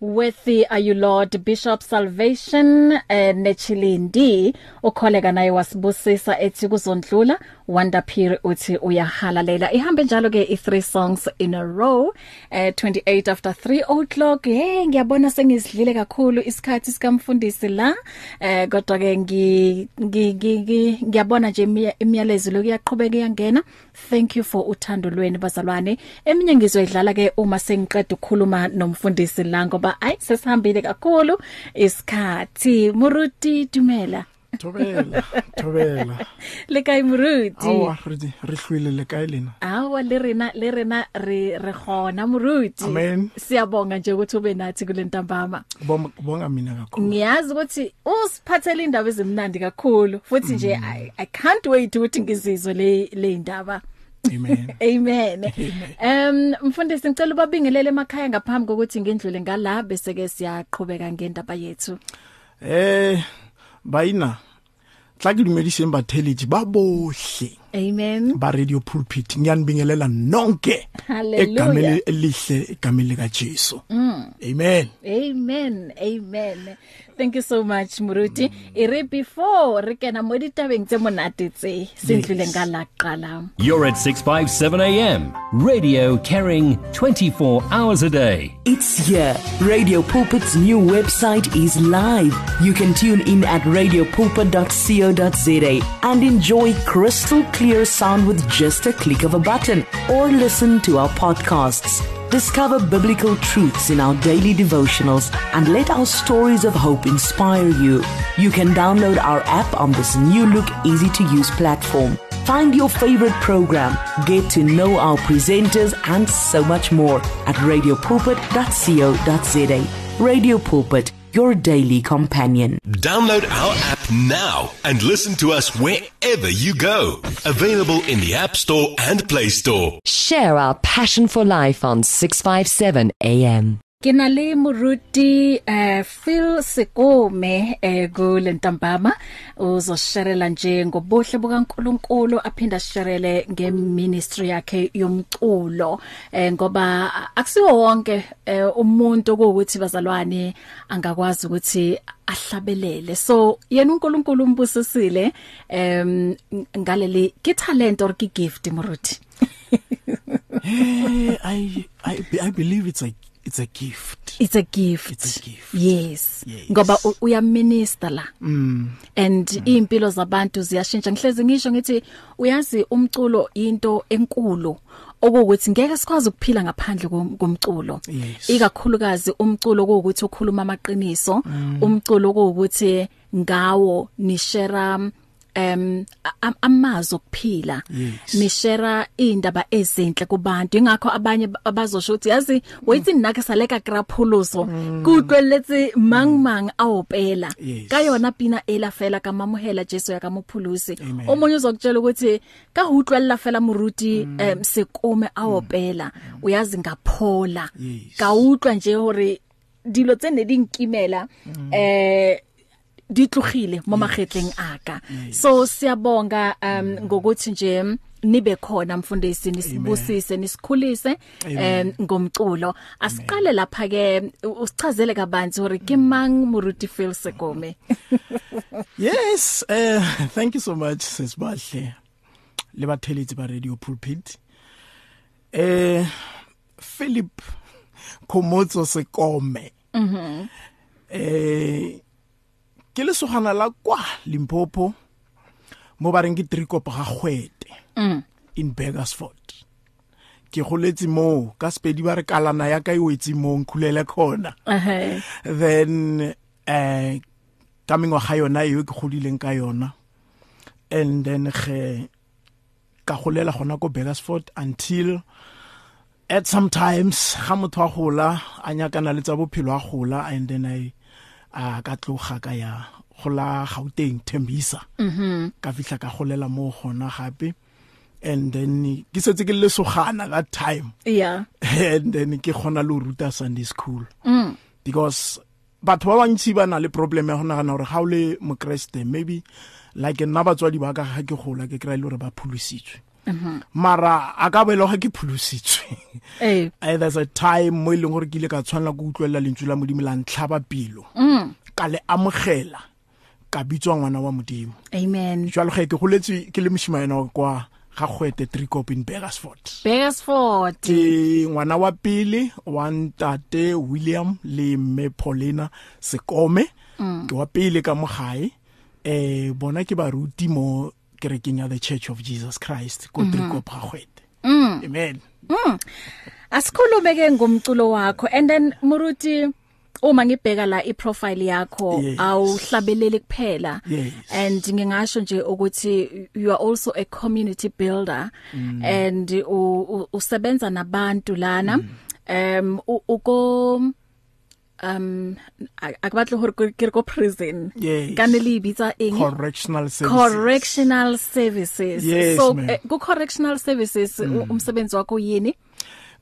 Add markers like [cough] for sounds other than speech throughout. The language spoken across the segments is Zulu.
Worthy are you Lord Bishop Salvation eh nechilindi ukholeka naye wasibusisa ethi kuzondlula Wonderpir uthi uyahalalela. Ihambe njalo ke i3 songs in a row. Eh 28 after 3 o'clock. Hey ngiyabona sengizidlile kakhulu isikhathi sikamfundisi la. Eh kodwa ke ngi ngiyabona nje imiyalezo lokuyaqhubeka iyangena. Thank you for uthando lweni bazalwane. Eminye ngizoyidlala ke uma sengiqeda ukukhuluma nomfundisi la ngoba ay sesihambile kakhulu isikhathi. Muruti dumela. Thobela, thobela. le kae moruti Awa re di- re hlwile le kae lena? awa le rena le rena re re khona moruti Amen. siyabonga nje ukuthi ube nathi kule ntambama Bonga mina kakhulu. ngiyazi ukuthi usiphathele indaba ezimnandi kakhulu futhi nje I, i can't wait ukuthi ngizizwe le le indaba [laughs] Amen. Amen. Um mfundisi ngicela ubabingelele emakhaya ngaphambi kokuthi ngendlule ngala bese ke siyaqhubeka ngendaba yethu. Eh baina tla ke dumediseng batheletši ba bohle Amen. ba radio pulpit ngiyanibingelela nonke Hallelujah. egameni elihle egameni lika Jesu. Amen. Amen. Amen. Thank you so much Muruti. Ire before re kena mo ditabeng tse monate tse sendlule ngala qala. You're at 657 AM. Radio carrying 24 hours a day. It's here. Radio Pulpit's new website is live. You can tune in at radiopulpit.co.za and enjoy crystal clear sound with just a click of a button or listen to our podcasts. Discover biblical truths in our daily devotionals and let our stories of hope inspire you. You can download our app on this new look, easy to use platform. Find your favorite program, get to know our presenters, and so much more at radiopulpit.co.za. Radio Pulpit, your daily companion. Download our app now and listen to us wherever you go. Available in the App Store and Play Store. Share our passion for life on 657 AM. Ke na le Muruti eh Phil Sekome eh kule ntambama uzosherela nje ngobuhle bukaNkuluNkulu aphinda sherele ngeministry yakhe yomculo. Eh ngoba akusiwo wonke eh, umuntu ukuthi bazalwane angakwazi ukuthi ahlabelele. So yena uNkulunkulu umbusisile em ngaleli ke talent or ke gift Muruti? [laughs] Eh I I I believe it's a it's a gift. It's a gift. It's a gift. Yes. Yes. Ngoba u- uyaminister la. Mm. And impilo zabantu ziyashintsha. Ngihlezi ngisho ngithi uyazi umculo into enkulu okuwukuthi ngeke sikwazi ukuphila ngaphandle kom- komculo. Yes. Ikakhulukazi umculo okuwukuthi ukhuluma amaqiniso, umculo okuwukuthi ngawo ni share em am- amazwi okuphila. Yes. nishera indaba ezinhle kubantu. Ingakho abanye ba- abazosho ukuthi yazi wait nake saleka graphuluso kutlweletse mang mang awopela Yes. ka yona pina ela fela ka mamohela Jesu ya ka mophulusi Amen. omunye uzokutshela ukuthi ka utlwella fela moruti em sekome awopela uyazi ngaphola. Yes. ka utlwa nje hore dilo tse ne di nkimela eh di tlogile mo magetleng aka so siyabonga um ngokuthi nje nibe khona mfundisi nisibusise nisikhulise em ngomculo asiqale lapha ke usichazele kabanzi hore ke mang Muruti Phil Sekome [laughs] Yes, uh thank you so much sesibahle. Le batheletsi ba radio pulpit. Eh Philip Komotso Sekome. Mhm. Eh ke le sogana la kwa Limpopo mo ba reng ke Trikopo ga Gwete. Mm. In Begersford. Ke goletse mo ka spedi ba re kalana ya ka e wetse mo nkhulele khona. ehe then eh ka mengwaga yona eo ke godileng ka yona and then ge ka golela gona ko Begersford until at sometimes ga motho a gola a nyakana le tsa bophelo a gola and then i a ka tloga ka ya gola Gauteng Thembisa. Mhm ka fihla ka golela mo gona gape and then ke setse ke le sogana that time. Yeah. And then ke gona le ho ruta Sunday school. Mm. because batho ba bantsi ba na le problem ya go nagana gore ga o le mokreste maybe like nna batswadi ba ka ga ke gola ke kry le gore ba pholositswe. Mara a ka belo ga ke phulositswe Eh. [laughs] there's a time mo ileng gore ke ile ka tshwanela go utlwela lentswe la modimo la ntlhaba pelo. Ka le amogela ka bitswa ngwana wa modimo. Amen. jwalo ge ke goletse ke le moshimanyana kwa ga gwete tricop in Beresford. Beresford. ke ngwana wa pele wa ntate William le mme Paulina Sekome. Ke wa pele ka mogae eh bona ke baruti mo kerekeng ya the Church of Jesus Christ ko Tricop ga gwete amen. Asikhulume ke ngomculo wakho and then Muruti uma ngibheka la iprofile yakho Yes. awuhlabeleli kuphela. Yes. and ngingasho nje ukuthi you are also a community builder. Mm. and usebenza nabantu lana. Um u- uko um ak- akubatle hore ke re ko prison. Yes. ka ne le bitsa eng? Correctional services. Correctional services. Yes, so ma'am. eh, ku correctional services u- umsebenzi wakho yini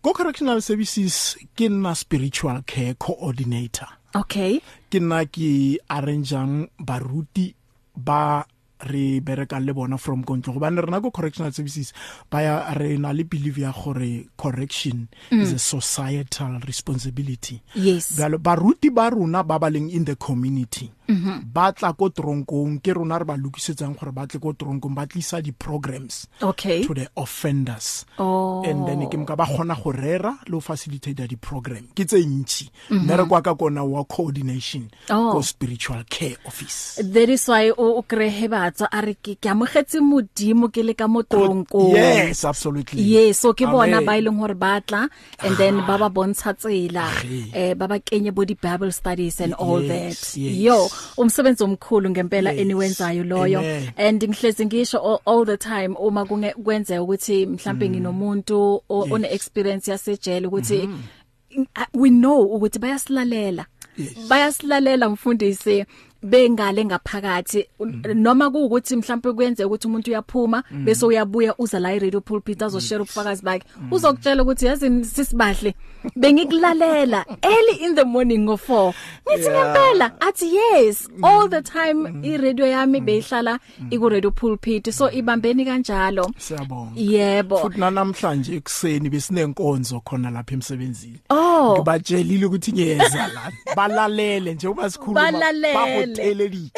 go correctional services ke nna spiritual care coordinator. Okay. Ke nna ke arrangeang baruti ba re bereka le bona from kontlo gobane rena ko correctional services ba ya re na le believe ya gore correction mm. is a societal responsibility yes bjalo baruti ba rona ba ba leng in the community mm -hmm. ba tla ko tronkong ke rona re ba lokisetsang gore ba tle ko tronkong ba tlisa di-programs okay to the offenders Oh. and then ke mka ba kgona go rera le go facilitate di-program ke tse ntšhi mme re kwa ka kona wa coordination Oh. ko spiritual care office that is why o o krehe batsa a re ke ke amogetse modimo ke le ka mo tronkong. Yes absolutely. Yes so ke bona ba ileng hore batla and then ba ba bontsha tsela eh ba ba kenye bo di bible studies and all Yes, that. yes. yo umsebenzi omkhulu ngempela Yes. eniwenzayo loyo. And ngihlezi ngisho all, all the time uma kwenzeka ukuthi mhlambe nginomuntu o- Mm. Yes. one experience yasejele ukuthi uh, we know ukuthi bayasilalela. Bayasilalela mfundisi bengale ngaphakathi. Noma kuukuthi mhlawumbe kuyenze ukuthi umuntu uyaphuma bese uyabuya uza la i-radio pulpit azoshare ubufakazi bakhe. Uzokutshela ukuthi yazi sisibahle bengikulalela [laughs] early in the morning ngo 4 ngithi ngempela athi yes all the time i-radio yami beyihlala iku radio pulpit. So ibambeni kanjalo. Siyabonga. Yebo. Futhi nanamhlanje ekuseni besinenkonzo khona lapha emsebenzini. Oh. ngibatshelile ukuthi ngiyeza la. Balalele nje uma sikhuluma Balalele. Bahotelelile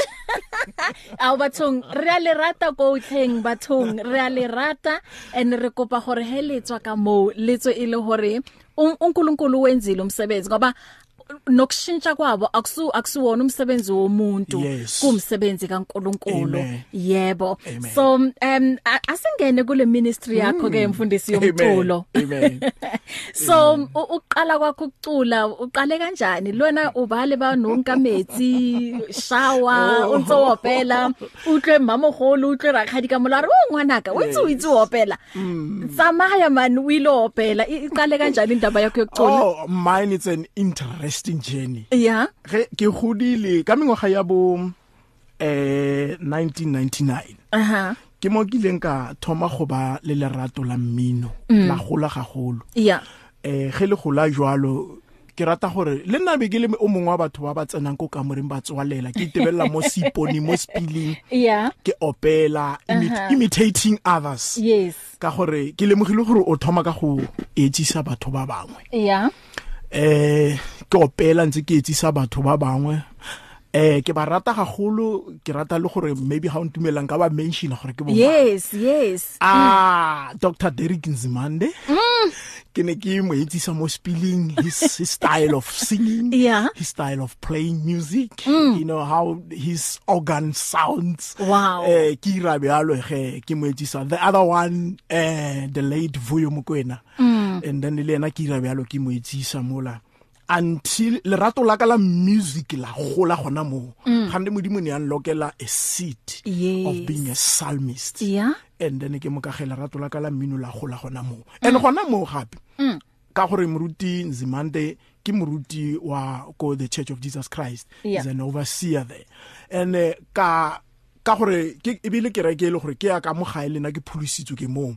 Ao bathong re a le rata go tlheng bathong re a le rata and re kopa gore he letswa ka mo letso e le hore un- uNkulunkulu wenzile umsebenzi ngoba nokushintsha kwabo akusu akusuwona umsebenzi womuntu Yes. kumsebenzi kaNkulunkulu. Amen. yebo. Amen. so um a- asingene kule ministry yakho ke mfundisi yomculo. Amen. [laughs] So u- uqala kwakho ukucula uqale kanjani? Lona ubale ba nonkametsi shower o ntse opela utlwe mamogolo utlwe rakgadi ka molare o ngwanaka o itse o itse o opela tsamaya man o ile o opela I- iqale kanjani indaba yakho yokucula? Oh mine it's an interesting journey. Yeah ge ke godile ka mengwaga ya bo eh 1999 aha. Ke mo kileng ka thoma go ba le lerato la mmino la gola gagolo yeah eh ge le gola jwalo ke rata gore le nna be ke le o mongwe wa batho ba ba tsenang ko kamoreng ba tswalela ke itebelela mo [laughs] siponi mo spilling. Yeah ke opela imi Aha. imitating others. Yes. Ka gore ke lemogile gore o thoma ka go etsisa batho ba bangwe. Yeah eh ke opela ntse ke etsisa batho ba bangwe. Eh ke ba rata gagolo ke rata le gore maybe ha o ntumelang ka ba mention gore ke bo mang. yes yes. Ah Dr Derek Nzimande. Ke ne ke mo etsisa mo spilling his, his style of singing [laughs] Yeah. his style of playing music. You know how his organ sounds. Wow. eh ke ira bjalo ge ke mo etsisa. The other one eh the late Vuyo Mokoena. And then le ena ke ira bjalo ke mo etsisa mola. Until lerato la ka la music la gola gona mo ga nne modimo ne a nlokela a seat Yes. of being a psalmist. Yeah. And then ke mo ka gela rato la ka la mmino la gola gona mo and gona mo gape ka gore moruti Nzimande ke moruti wa ko the Church of Jesus Christ. Yeah. is an overseer there. And uh, ka ka gore ke e bile ke reke le gore ke ya ka mo gae lena ke phulisitswe ke mo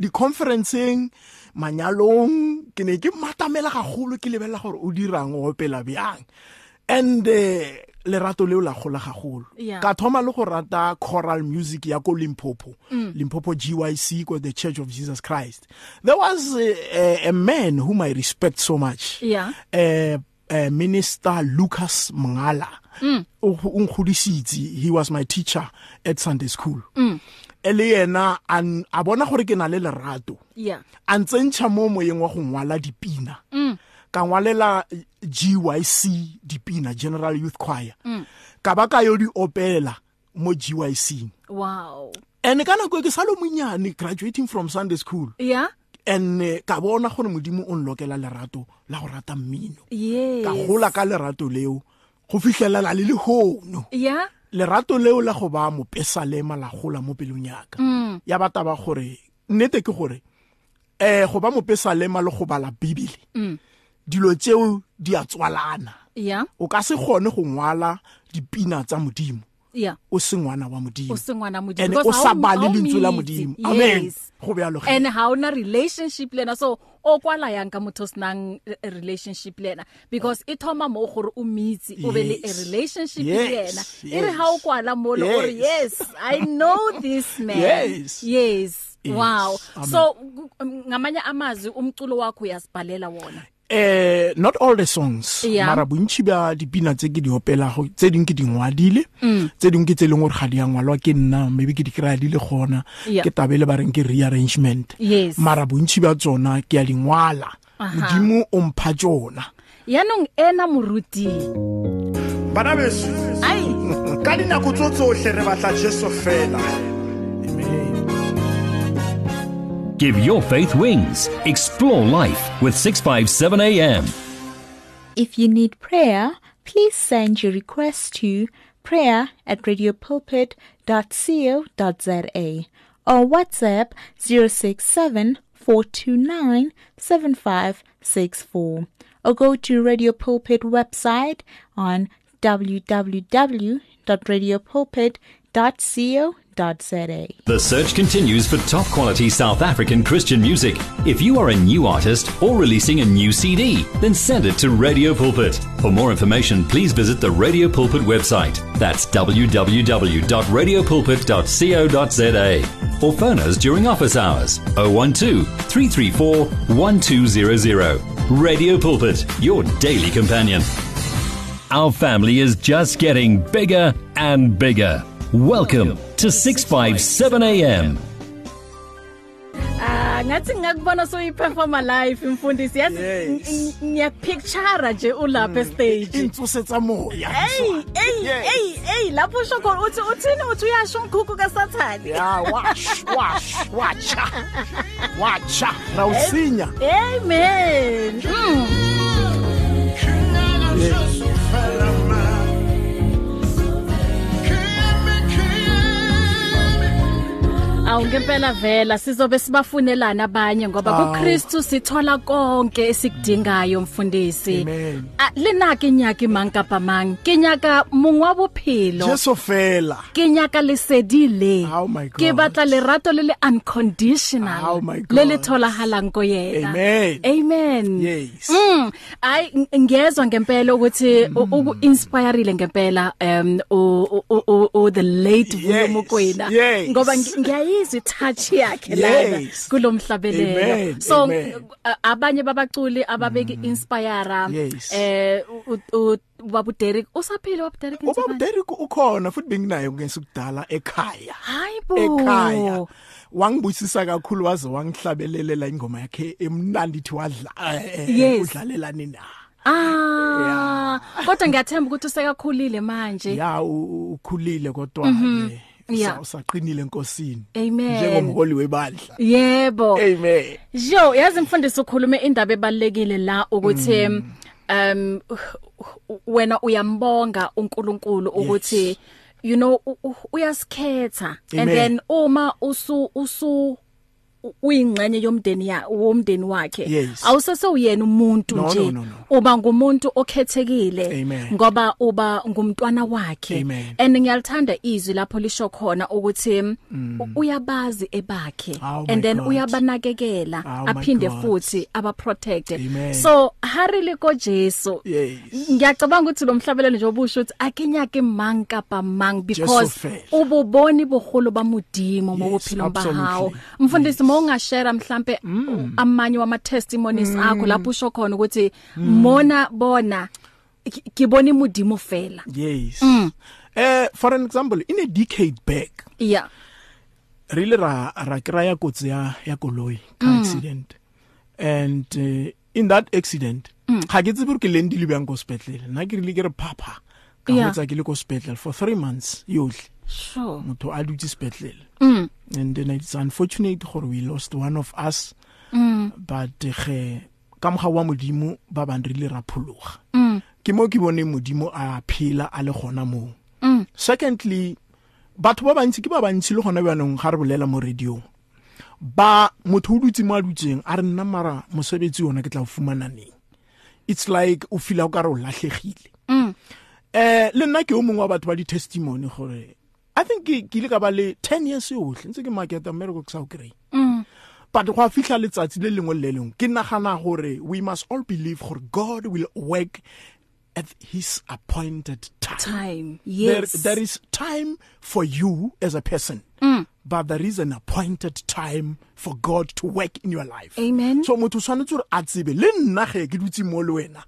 di conferenceng manyalong ke ne ke matamela gagolo ke lebella gore o dirang o opela bjang. And uh, lerato leo la gola gagolo Yeah. ka thoma le go rata choral music ya ko Limpopo. Limpopo GYC ko the Church of Jesus Christ. There was a, a, a man whom I respect so much. Yeah. uh, uh, minister Lucas Mngala. O o nkgodisitse he was my teacher at Sunday school. Ele yena an a bona gore ke na le lerato. Yeah. A ntsentšha mo moyeng wa go ngwala dipina. Ka ngwalela eh, GYC dipina General Youth Choir. Ka ba ka yo di opela mo GYC wow. And ka nako e ke salo monyane graduating from Sunday school. Yeah. And eh, ka bona gore modimo o nlokela lerato la go rata mmino. Yes. Ka gola ka lerato leo. Go fitlhelela le lehono. Yeah lerato leo la go ba mopesalema la gola mo pelong yaka ya bata ba gore nnete ke gore eh go ba mopesalema le go bala bibele dilo tseo di a tswalana. Yeah o ka se gone go ngwala dipina tsa modimo. Yeah. o se ngwana wa modimo o se ngwana modimo and because o sa ha o- bale ha o lentswe la moitse. modimo Yes. amen go bealo and ha ona relationship lena. So o kwala yang ka motho senang a relationship lena. Because e thoma mo gore o mitse o be le a Yes. relationship le Yes, yena. E re ha o kwala mo le gore Yes. yes. I know [laughs] this man. Yes. yes. Yes. wow. Amen. so gu- um, ngamanye amazwi umculo wakho uyasibhalela wona. Eh not all the songs Yeah. mara bontši ba dipina tse ke di opelago tse dingwe ke di ngwadile Mm. tse dingwe ke tse e leng gore ga di a ngwalwa ke nna maybe ke di kry-a di le gona Yeah. ke tabele ba reng ke rearrangement Yes. mara bontši ba tsona ke a di ngwala Aha. modimo o mpha tsona yaanong ena moruti bana beso ai ka dinako tso tsohle re batla jesu fela Give your faith wings. Explore life with 657 AM. If you need prayer, please send your request to prayer at radiopulpit.co.za or WhatsApp 067 429 7564 or go to Radio Pulpit website on www.radiopulpit.co.za. The search continues for top quality South African Christian music. If you are a new artist or releasing a new CD, then send it to Radio Pulpit. For more information, please visit the Radio Pulpit website. That's www.radiopulpit.co.za. Or phone us during office hours 012 334 1200. Radio Pulpit, your daily companion. Our family is just getting bigger and bigger. Welcome to 657 AM. Ah ngathi ngakubona so iperforma live mfundisi. Yazi Yes. ngiyakupicture nje ulapha stage. intsosetsa moya Ey ey ey ey lapho usho khona uthi uthini uthi uyasho umkhukhu kaSathane? Ya wash wash wacha wacha rawusinya. Amen mm. Awu ngempela vela sizobe sibafunelana abanye ngoba Awu. kuKristu sithola konke esikudingayo mfundisi Amen. Ah, lenaka inyaka imankapa mang ke nyaka mongwa bophelo jesu fela ke nyaka lesedi le Oh my ke God. batla lerato le le unconditional Oh my God. le le tholagalang ko yena Amen. amen Yes. mm ay ng- ngiyezwa ngempela ukuthi u- uku inspireile ngempela um u- u- u- u the late Yes, Vuyomokwena yes. ngoba ngi- ngiyayizwa touch yakhe lana Yes. kulomhlabelelo Amen, so amen. a- abanye babaculi ababeki inspire Yes. eh u- u- babu Derek usaphila babu Derek ubaba Nsibane? Derek ukhona futhi benginayo ngesukudala ekhaya hayi bo ekhaya wangibusisa kakhulu waze wangihlabelelela ingoma yakhe emnandi thi wadla eh, Yes. udlalelani na Ah, kodwa ngiyathemba ukuthi usekakhulile manje. ya u- ukhulile kodwa ke Yeah. Usaqinile enkosini Amen. njengomholi webandla Yebo. amen Jo, yazi mfundisi ukhulume indaba ebalekile la ukuthi um wena uyambonga uNkulunkulu ukuthi you know u- u- uyasikhetha and Amen. then uma usu usu u- uyingxenye yomndeni ya womndeni wakhe Yes. awusese uyena umuntu No, nje no, no, no. uba ngumuntu okhethekile Amen. ngoba uba ngumntwana wakhe Amen. and ngiyalithanda izwi lapho lisho khona ukuthi u- uyabazi ebakhe Oh my and then God. uyabanakekela Oh my aphinde God. futhi aba protect Amen. so harile ko Jesu Yes. ngiyacabanga ukuthi lo mhlabelelo nje obusho ukuthi akenyake mang kapa mang because fela. ububoni boholo bamudimo Yes, mobuphilo bahawo absolutely. mfundisi mo ungashare mhlambe amanye wama testimonies akho lapho usho khona ukuthi mona bona ngibona imudimo fela. Yes. Mm. eh for an example in a decade back yeah. Really ra ra kraya kotsi ya ya koloi car accident. And uh, in that accident ga ke tsebe ke lendi le bang go hospital na ke rile ke re papa ka hotsa ke le go hospital for 3 months yohle sure motho a dutse hospital mm. and then it's unfortunate gore we lost one of us Mm. but ge ka moga wa modimo ba bang rile ra phologa Mm. ke mo ke bone modimo a phela a le gona mo Mm. secondly batho ba bantsi ke ba bantsi le gona banong ga re bolela mo radio ba motho o dutse mo a dutseng a re nna mara mosebetsi yona ke tla o fumana neng it's like o feel o ka re o latlhegile Mm. eh le nna ke o mongwe wa batho ba di testimony gore i think ke ile ka ba le 10 years yohle ntse ke market america ke sa o kry Mm. but go fihla letsatsi le lengwe le le lengwe ke nagana gore we must all believe gore god will work at his appointed time time there, yes there is time for you as a person Mm. but there is an appointed time for god to work in your life Amen. so motho tshwanetse gore a tsebe le nna ge ke dutse mo le wena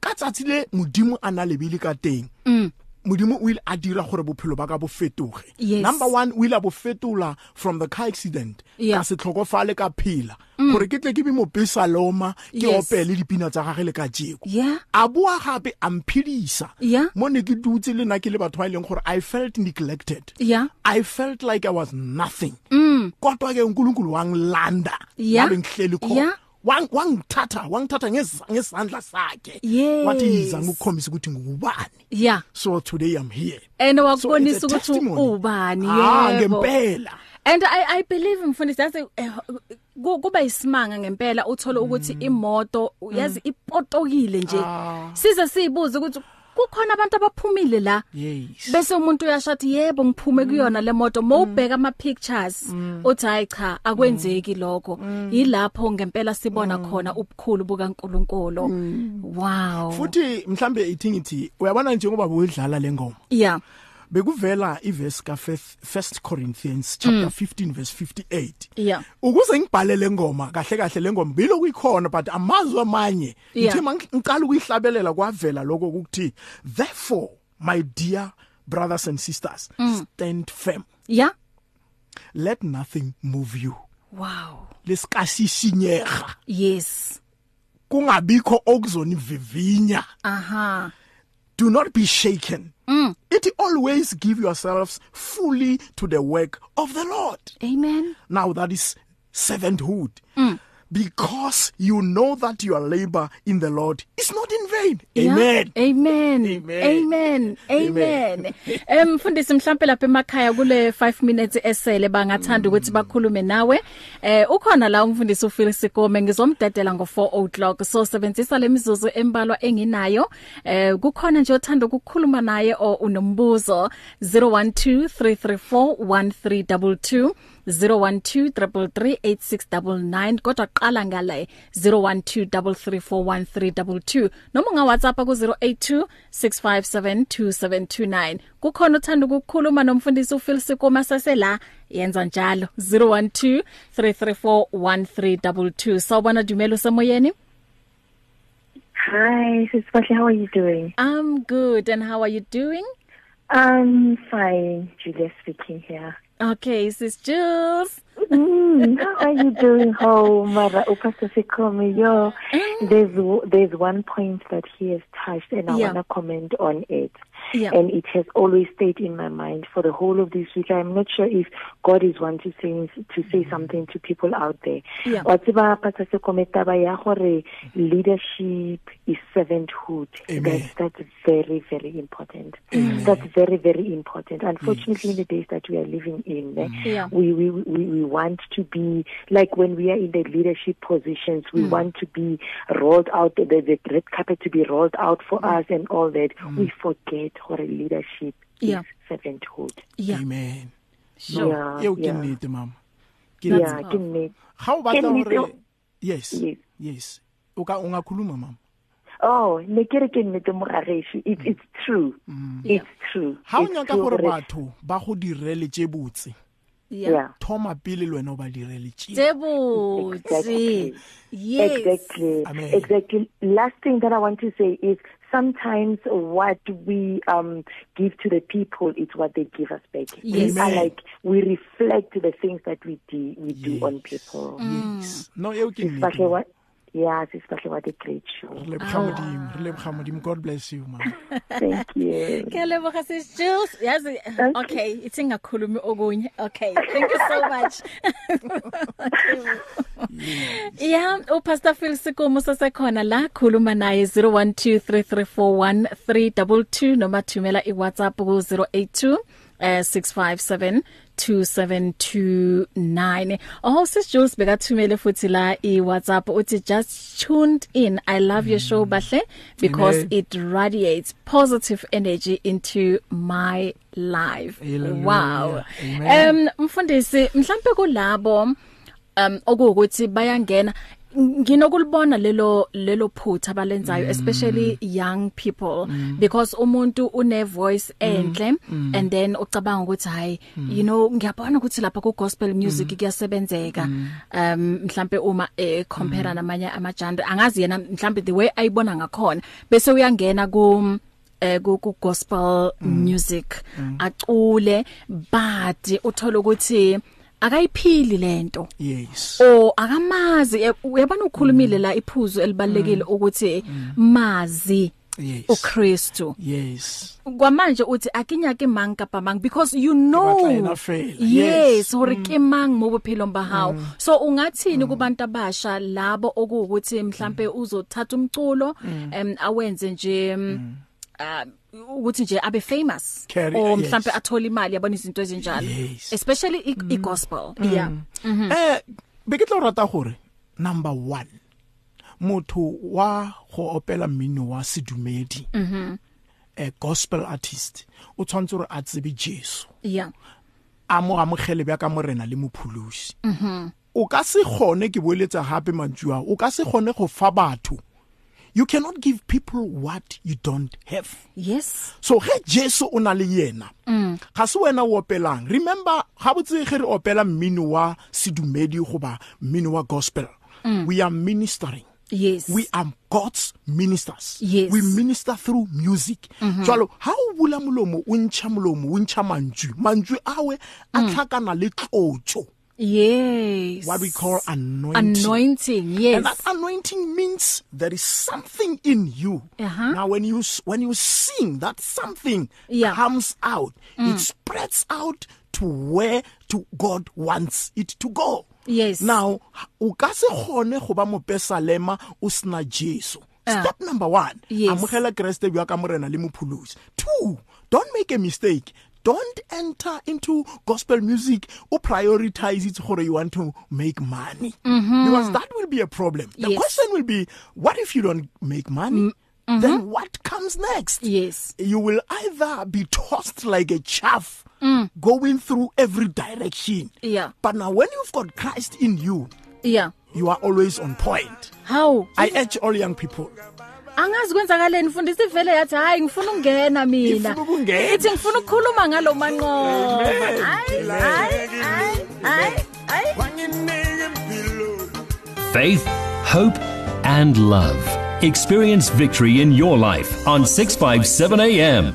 ka tsatsi le modimo a na lebile ka teng mm. Modimo o ile a dira gore bophelo ba ka bo fetoge Yes. number one o ile a bo fetola from the car accident Yeah. ka se tlhokofale ka phela gore ke tle ke be mopesa loma ke Yes. opele dipina tsa gage le ka jeko yeah a boa gape a mphedisa Yeah. mo ne ke dutse le nna ke le batho ba e leng gore i felt neglected yeah i felt like i was nothing mm. kodwa ke unkulunkulu wangilanda Yeah. ngabe ngihleli khona Yeah. Wang- wangithatha wangithatha ngez- ngesandla sakhe Yes. wathi yiza ngikukhombisa ukuthi ngubani yeah. So today i'm here. And So wakubonisa it's a ukuthi testimony. ubani ah yebo. ngempela. And I I believe mfundisi that's eh, ku- kuba isimanga ngempela uthola ukuthi imoto yazi ipotokile nje. Size sizibuza ukuthi kukhona abantu abaphumile la. Yes. Bese umuntu uyashathi yebo ngiphume kuyona le moto mawubheka ama pictures uthi hayi cha akwenzeki lokho. Yilapho ngempela sibona khona ubukhulu bukaNkuluNkulu. Wow. Futhi mhlambe ithi ngithi uyabona njengoba boyidlala lengoma yeah. Bekuvela iverse ka 1 Corinthians chapter 15 verse 58 yeah. Ukuze ngibhalele ngoma kahle kahle lengoma bilo kuyikhona but amazwi amanye Yeah. ngithe mangiqala ukuyihlabelela kwavela lokho ukuthi therefore my dear brothers and sisters stand firm. Yeah. Let nothing move you. Wow. Lesikasisinyega yes. Kungabikho okuzonivivinya. Aha. Do not be shaken mm. it always give yourselves fully to the work of the lord amen now that is servanthood Mm. Because you know that your labor in the lord is not in vain Yeah. amen Amen. Amen. Amen. Amen. Em mfundisi mhlambe lapha emakhaya kule 5 minutes esele bangathanda ukuthi bakhulume nawe. Eh ukhona la umfundisi uFeel Sikome ngizomdedela ngo 4 o'clock so sebenzisa lemizuzu embalwa enginayo. Eh kukhona nje othanda ukukhuluma naye o unombuzo 0123341322 0123338699 kodwa qala ngale 0123341322 noma unga WhatsApp ku 0826572729 kukhona uthanda ukukhuluma nomfundisi uPhil Sikoma sasela. Yenza njalo. 0123341322 sawubona Dumelo semoyeni Hi, Sis Bahle, how are you doing? I'm good. And how are you doing? I'm fine. Julia speaking here. Okay sis Jules Mm, how are you doing home, [laughs] Mara? Upastor Sikome, yo, there's there's one point that he has touched, and I Yeah. want to comment on it. Yeah. And it has always stayed in my mind for the whole of this week. I'm not sure if God is wanting to say to say something to people out there. Yeah. Leadership is servanthood. Amen. That's, that's very, very important. That's very, very important. Unfortunately, in the days that we are living in, eh, Yeah. we, we, we, we want to be, like when we are in the leadership positions, we want to be rolled out, the, the red carpet to be rolled out for us and all that. We forget what leadership Yeah. is servanthood. yeah amen Sure. Yeah, eo ke yeah. nnete mama ke Yeah, ke nnete. batla Ke nnete. gore yes Yes. yes o ka o ngakhuluma mama Oh, ne ke re ke nnete mogageši. It's it's true. It's true. ha o It's nyaka true gore gore- batho ba go direle tse botse yeah Yeah. thoma pele le wena o ba direle tse Debutse. Exactly. Yes. Exactly. Amen. Exactly. Last thing that I want to say is sometimes what we um give to the people is what they give us back. Yes. We are Amen. like we reflect the things that we do we do on people. yes no eo ke Especially mama. what a great show. re leboga modimo re leboga modimo god bless you mama [laughs] Thank you. Ke leboga sis Jules. Yazi okay, ithi ngakhulumi okunye. Okay, thank you so much. [laughs] Yeah, uPastor Phil Sikomo sasekhona la khuluma naye 0123341322 noma thumela iWhatsApp ku 082 eh 657 2729 oh sis Jules bekathumele futhi la iWhatsApp uthi just tuned in i love your show bahle because Amen. it radiates positive energy into my life Hallelujah. wow Amen. um mfundisi mhlambe kulabo um okuwukuthi bayangena nginokulibona lelo lelo phutha abalenzayo especially young people because umuntu une voice enhle and then ucabanga ukuthi hayi you know ngiyabona ukuthi lapha ku gospel music kuyasebenzeka. Um mhlambe uma eh, compare namanye amajandre angazi yena mhlambe the way ayibona ngakhona bese uyangena ku eh ku ku gospel music. Acule but uthola ukuthi akayiphili lento yes. O akamazi eh, uyabona ukhulumile la iphuzu elibalekile ukuthi mazi yes. uKristu. Yes. Kwamanje uthi akinya ke mang kapa mang because you batla know. yena fela. yes Yes. hore ke mang mo bophelo ba hao. So ungathini kubantu abasha labo okuwukuthi mhlambe uzothatha umculo em awenze nje mm, uh, ukuthi nje abe famous. Carry- or yes. mhlambe athola imali yabona izinto ezinjalo. Yes. especially i, i gospel yeah. Eh be ke tlo rata gore number 1 motho wa go opela mmino wa sedumedi mhm a gospel artist o tshwantse gore a tsebe Jesu. Yeah. A mo amogele bja ka morena le mopholosi. Mhm o ka se gone ke boeletsa gape mantsua o ka se gone go fa batho you cannot give people what you don't have. Yes. So ge Jesu o na le yena. Ga se wena o opelang. Remember ga botse ge re opela mmino wa sedumedi goba mmino wa gospel. We are ministering. Yes. We are God's ministers. Yes. we minister through music. Jwalo ha o bula molomo o ntšha molomo o ntšha mantswe. Mantswe awe a tlhakana le tlotso. Yes what we call anointing anointing And yes that anointing means there is something in you. Uh-huh. Now, when you s- when you sing, that something Yeah. comes out. It spreads out to where to God wants it to go. Yes. Now, o ka se gone go ba mopesalema o sna Jesu. Step number 1. Yes. Amogela Kriste bua ka morena le mopholosi. 2. Don't make a mistake. Don't enter into gospel music or prioritize it gore you want to make money. Mm-hmm. Because that will be a problem. The Yes. question will be what if you don't make money? Mm-hmm. Then what comes next? yes You will either be tossed like a chaff going through every direction. Yeah. But now when you've got Christ in you, yeah you are always on point. how I urge all young people angazi kwenzakaleni mfundisi vele yathi hayi ngifuna ukungena mina Ngifuna ukungena. ithi ngifuna ukukhuluma ngalo manqoba hayi hayi hayi hayi Faith, hope, and love. Experience victory in your life on 657 AM.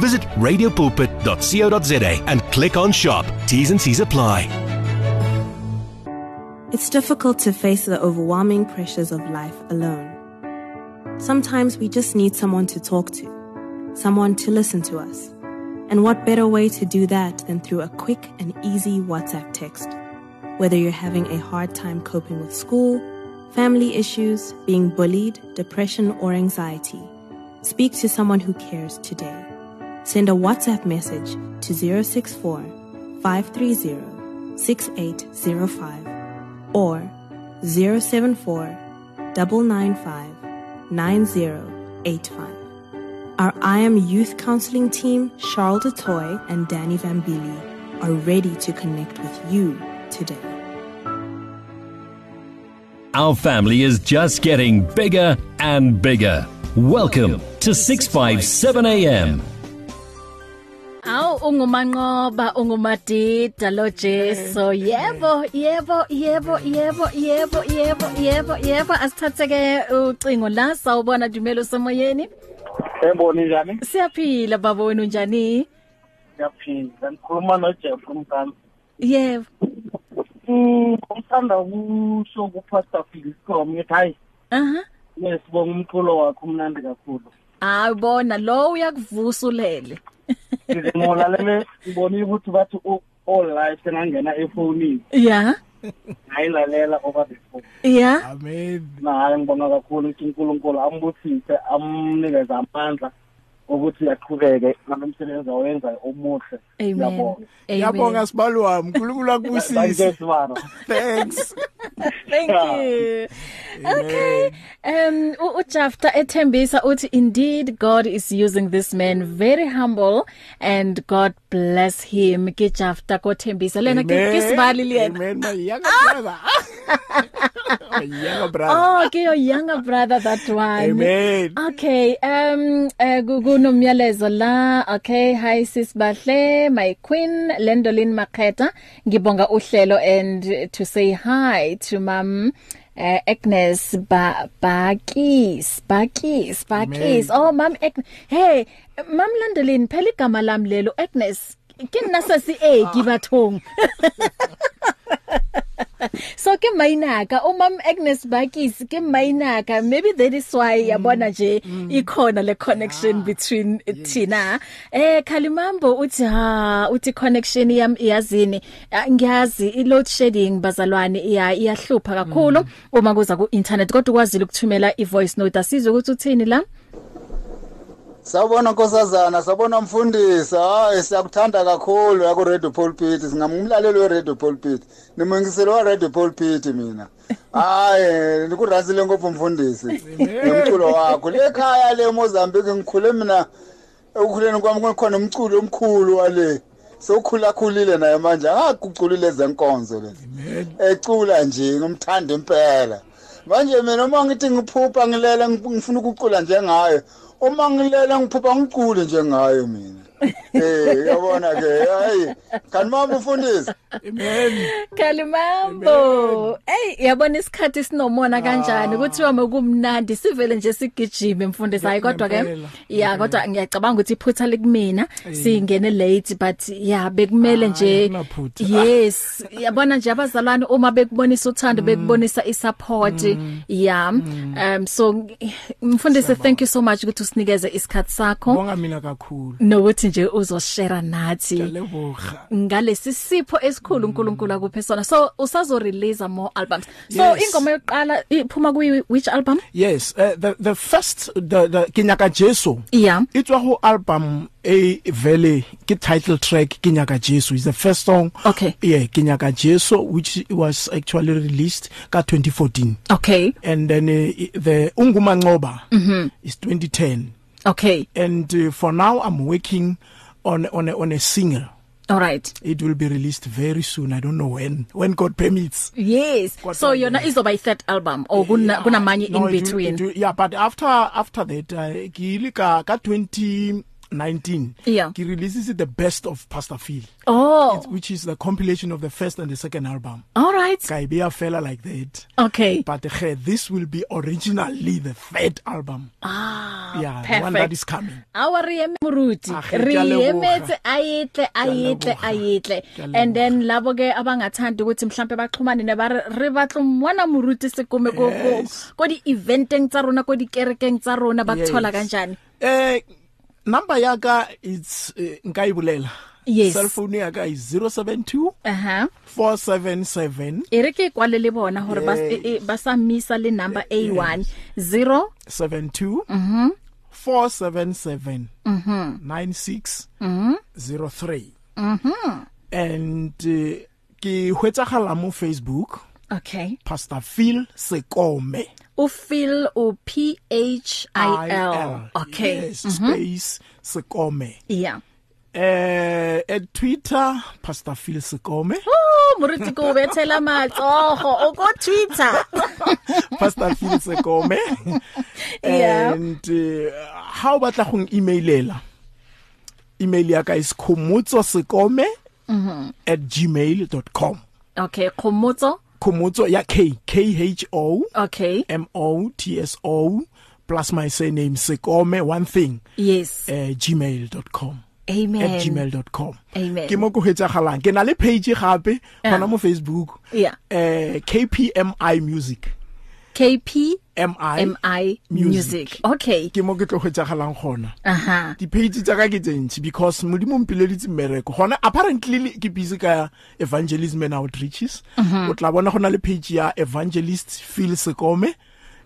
Visit radiopulpit.co.za and click on shop. T's and C's apply. It's difficult to face the overwhelming pressures of life alone. Sometimes we just need someone to talk to, someone to listen to us. And what better way to do that than through a quick and easy WhatsApp text? Whether you're having a hard time coping with school, family issues, being bullied, depression, or anxiety, speak to someone who cares today. Send a WhatsApp message to 064 530 6805 or 074 995 9085. Our I Am Youth Counseling team, Charles Detoy and Danny Vambili, are ready to connect with you today. Our family is just getting bigger and bigger. Welcome to 657 AM. Aw ungumanqoba ungumadida lo Jesu yebo yebo yebo yebo yebo yebo yebo yebo asithatheke ucingo la sawubona Dumelo semoyeni Yebo njani? Siyaphila baba wenu njani Siyaphila. Ngikhuluma noJeff umkami. Yebo Mm, ngithanda ukusho kuPastor Phil Scrum ngithi hayi. Aha. Nesibonga umculo wakhe umnandi kakhulu. Hayi bona lo uyakuvusa ulele Ngizimulalele ngibona ukuthi bathi u- all life engangena efonini. Yeah Ngayilalela over the phone. Yeah Amen. Naye ngibonga kakhulu ukuthi uNkulunkulu ambusise amnikeze amandla ukuthi aqhubeke ngalomsebenzi awenza omuhle. Amen Ngiyabonga. Yabonga sibali wami. uNkulunkulu akubusise. Thank you, Sibaro. [laughs] Thanks. Thank you. Okay. Um u- uJafta ethembisa uthi indeed God is using this man very humble and God bless him. Ke Jafta kothembisa lena ke ke sibali lena. Amen my [laughs] [laughs] younger brother. my younger brother. Oh, ke your younger brother that one. Amen. Okay, um uh, kunomyalezo la. Okay, hi sis Bahle, my queen Lendolin Maketa. Ngibonga uhlelo and to say hi to mam uh, Agnes ba Bakis Bakis Bakis oh mam Agnes hey mam Lendolin phela igama lami lelo Agnes ke nna sa si e ke bathong [laughs] so ke mainaka umam Agnes Bakis ke mainaka maybe that is why yabona nje ikhona le connection between thina. Eh Khalimambo uthi ha uthi connection yam iyazini. Ah, ngiyazi i load shedding bazalwane iya iyahlupha kakhulu uma kuza ku internet kodwa ukwazile ukuthumela i voice note. Asizwe ukuthi uthini la? Sawubona nkosazana, sawubona mfundisi. Hayi siyakuthanda kakhulu ya ku Radio Pulpit. Singamumlaleli we Radio Pulpit. Nimungisele wa Radio Pulpit mina. [laughs] Hayi nikurhazile ngopfu mfundisi. Nomculo wakho. Le ekhaya le Mozambique ngikhule mina ekukhuleni kwami kukhona umculo omkhulu wale. Sokhula khulile naye manje. Akaguculile zenkonzo le. Ecula nje ngumthanda impela. Manje mina uma ngithi ngiphupha ngilele ngifuna ukucula njengayo. uma ngilele ngiphupha ngicule nje ngayo mina. Eh yabona ke hayi kanti mama ufundisi amen. Kalimambo. Hey yabona isikhathi sinomona kanjani? Ukuthi wame kumnandi sivele nje sigijime mfundisi. Hayi kodwa ke Ngempela, ya kodwa ngiyacabanga ukuthi iphutha likumina. Singene late but ya bekumele Hayi, nje. akunaphutha. yes. Yabona nje abazalwane uma bekubonisa uthando bekubonisa isupport ya. Um so mfundisi thank you so much ukuthi usinikeze isikhathi sakho. Bonga mina kakhulu. nokuthi nje uzoshare nathi Ngiyaleboga. ngalesi sipho esikhulu uNkulunkulu akuphe sona so usazo release more albums so Yes. ingoma yokuqala iphuma kwi which album Yes, uh, the the first the the Kinyaka Jesu. yeah Itswa ho album a vele ki title track Kinyaka Jesu is the first song. Okay. Yeah, Kinyaka Jesu which was actually released ka 2014. okay And then uh, the Unguma Ngoba Mhm. is 2010. Okay. And uh, for now I'm working on on a, on a single. All right. It will be released very soon. I don't know when. When God permits. Yes. God so yona izoba i third album or kuna kunamanye yeah. no, in between. It will, it will, yeah, but after after that uh, ngilika ka 20 19 yeah. he releases the best of Pastor Phil. Oh. It's, which is the compilation of the first and the second album. All right. Kaibia fella like that. Okay. But uh, this will be originally the third album. Ah yeah perfect. one that is coming. Our remuruti remetse ayetle ayetle ayetle. And then labo ke abangathandi ukuthi mhlambe baxhumane ne ba re batlomwana muruti sekume ko ko ko di eventeng tsa rona ko di kerekeng tsa rona ba thola kanjani? Eh number yaka it's uh, nka e bolela. Yes. Cell phone yaka is 072 aha. 477 e re ke kwale le bona hore ba Yeah. e- e- ba sa misa le number A1 0 72 mhm. 477 mhm. 96 mhm. 03 mhm. And uh, ke hwetsagala mo Facebook. Okay. Pastor Phil Sekome. U feel u P H I L IL. okay yes, mhm. space Sekome yeah eh at Twitter Pastor Phil Sekome Oh, moruti ko bethela matsogo o ko Twitter. [laughs] Pastor Phil Sekome Yeah. and uh, how batla go emailela email ya ka is khomotsosekome Mhm. at gmail.com Okay, khomotso. Khomotso ya k k h o okay m o t s o plus my surname sekome one thing Yes. uh, gmail.com Amen. at gmail.com Amen. ke mo go hetsagalang ke na le page gape Yeah. gona mo Facebook Yeah. eh KPMI Music KP MI MI music. Okay. ke mo ke tlo hetsagalang gona Aha. di page tsa ka ke tsentsi because modimo mpileditse mmereko gona apparently le- ke busy ka evangelism and outreaches Mhm. o tla bona gona le page ya evangelist Phil Sekome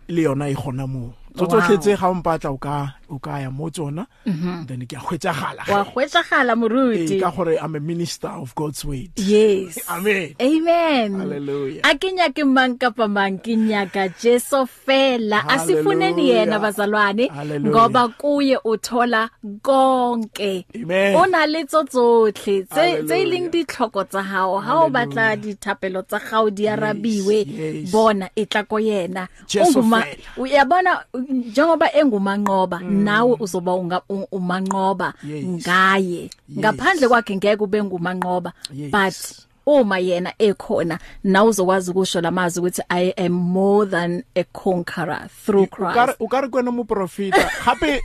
le yona e gona mo Wow. tsotlhe tse ga o mpatla o ka o ka ya mo tsona Mhm. then ke a hwetsagala Wa hwetsagala Eh, moruti. ka gore i'm a minister of god's word Yes. [laughs] amen Amen. Hallelujah. A ke nyake mang kapa mang ke nyaka Jesu fela. Asifuneni yena bazalwane Hallelujah. ngoba kuye uthola konke. Amen. O na le tsotsotlhe tse tse Hallelujah. leng ditlhoko tsa hao. Ha o batla dithapelo tsa gago di arabiwe yes. bona etla ko yena. Jesu Unguma- fela. Uyabona njengoba engumanqoba nawe uzoba unga- u- umanqoba Yes. ngaye. Ngaphandle kwakhe ngeke ube ngumanqoba Yes. but uma yena ekhona na uzokwazi ukusho lamazwi ukuthi i am more than a conqueror through o ka Christ re- o ka re kwena mo profeta gape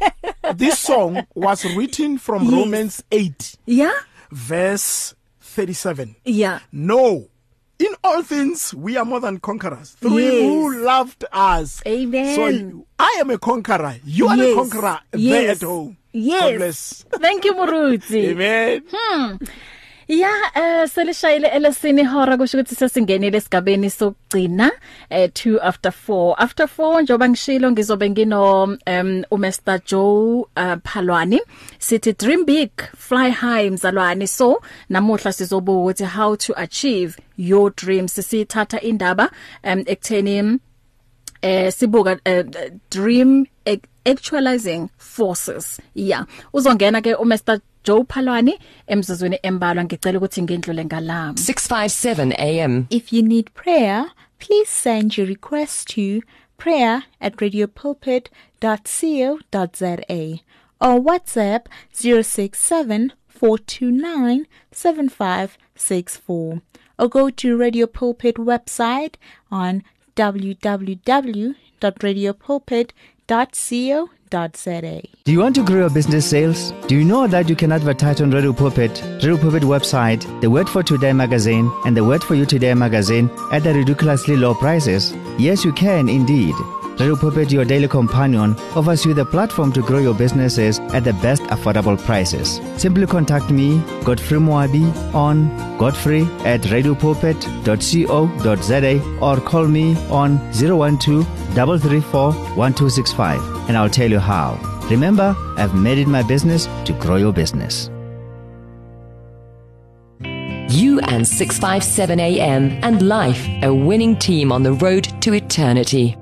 this song was written from Yes. romans 8 yeah verse 37 yeah no in all things we are more than conquerors through Yes. him who loved us Amen. so you, i am a conqueror you are Yes. a conqueror there Yes. at home Yes. God bless thank you muruti [laughs] amen hmm Ya eh selishayile elesini hora kusho ukuthi sesingenile esigabeni sokugcina eh 2 after 4 after 4 njoba ngishilo ngizobe ngino um uMr. Joe uh, Phalwani. Sithi dream big fly high mzalwane. So namuhla sizobuka ukuthi how to achieve your dreams. Sisithatha indaba um ekutheni eh sibuka eh, dream ac- actualizing forces. Yeah uzongena ke uMr. Joe Phalwani emzuzweni embalwa ngicela ukuthi ngindlule ngalami 657 AM. If you need prayer, please send your request to prayer at radiopulpit.co.za or WhatsApp 067 429 7564 or go to Radio Pulpit website on www.radiopulpit.co.za. Do you want to grow your business sales? Do you know that you can advertise on Radio Pulpit, Radio Pulpit website, the Word for Today magazine, and the Word for You Today magazine at the ridiculously low prices? Yes, you can indeed. Radio Pulpit, your daily companion, offers you the platform to grow your businesses at the best affordable prices. Simply contact me, Godfrey Moabi, on godfrey at radiopulpit.co.za or call me on 012 334 1265 and I'll tell you how. Remember, I've made it my business to grow your business. You and 657 AM and life, a winning team on the road to eternity.